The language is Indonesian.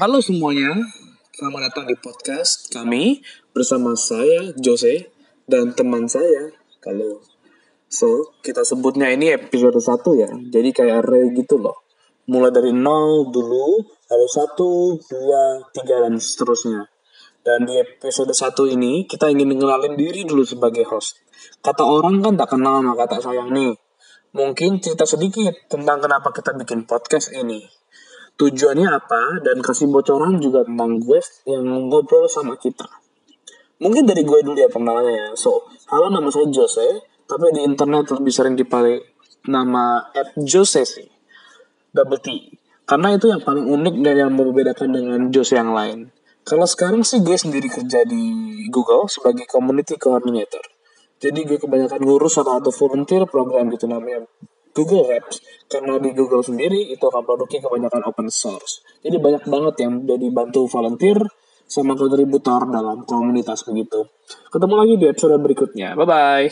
Halo semuanya, selamat datang di podcast kami bersama saya Jose dan teman saya kalau so kita sebutnya ini episode 1 ya jadi kayak array gitu loh. Mulai dari nol dulu lalu satu dua tiga dan seterusnya. Dan di episode 1 ini kita ingin mengenalin diri dulu sebagai host. Kata orang kan tak kenal sama kata sayang nih. Mungkin cerita sedikit tentang kenapa kita bikin podcast ini tujuannya apa dan kasih bocoran juga tentang gue yang ngobrol sama kita. Mungkin dari gue dulu ya perkenalannya ya. So, halo nama saya Jose, tapi di internet lebih sering dipakai nama at Jose sih. Double T. Karena itu yang paling unik dan yang membedakan dengan Jose yang lain. Kalau sekarang sih gue sendiri kerja di Google sebagai community coordinator. Jadi gue kebanyakan ngurus atau, atau volunteer program gitu namanya Google Apps karena di Google sendiri itu akan produknya kebanyakan open source. Jadi banyak banget yang jadi bantu volunteer sama kontributor dalam komunitas begitu. Ketemu lagi di episode berikutnya. Bye bye.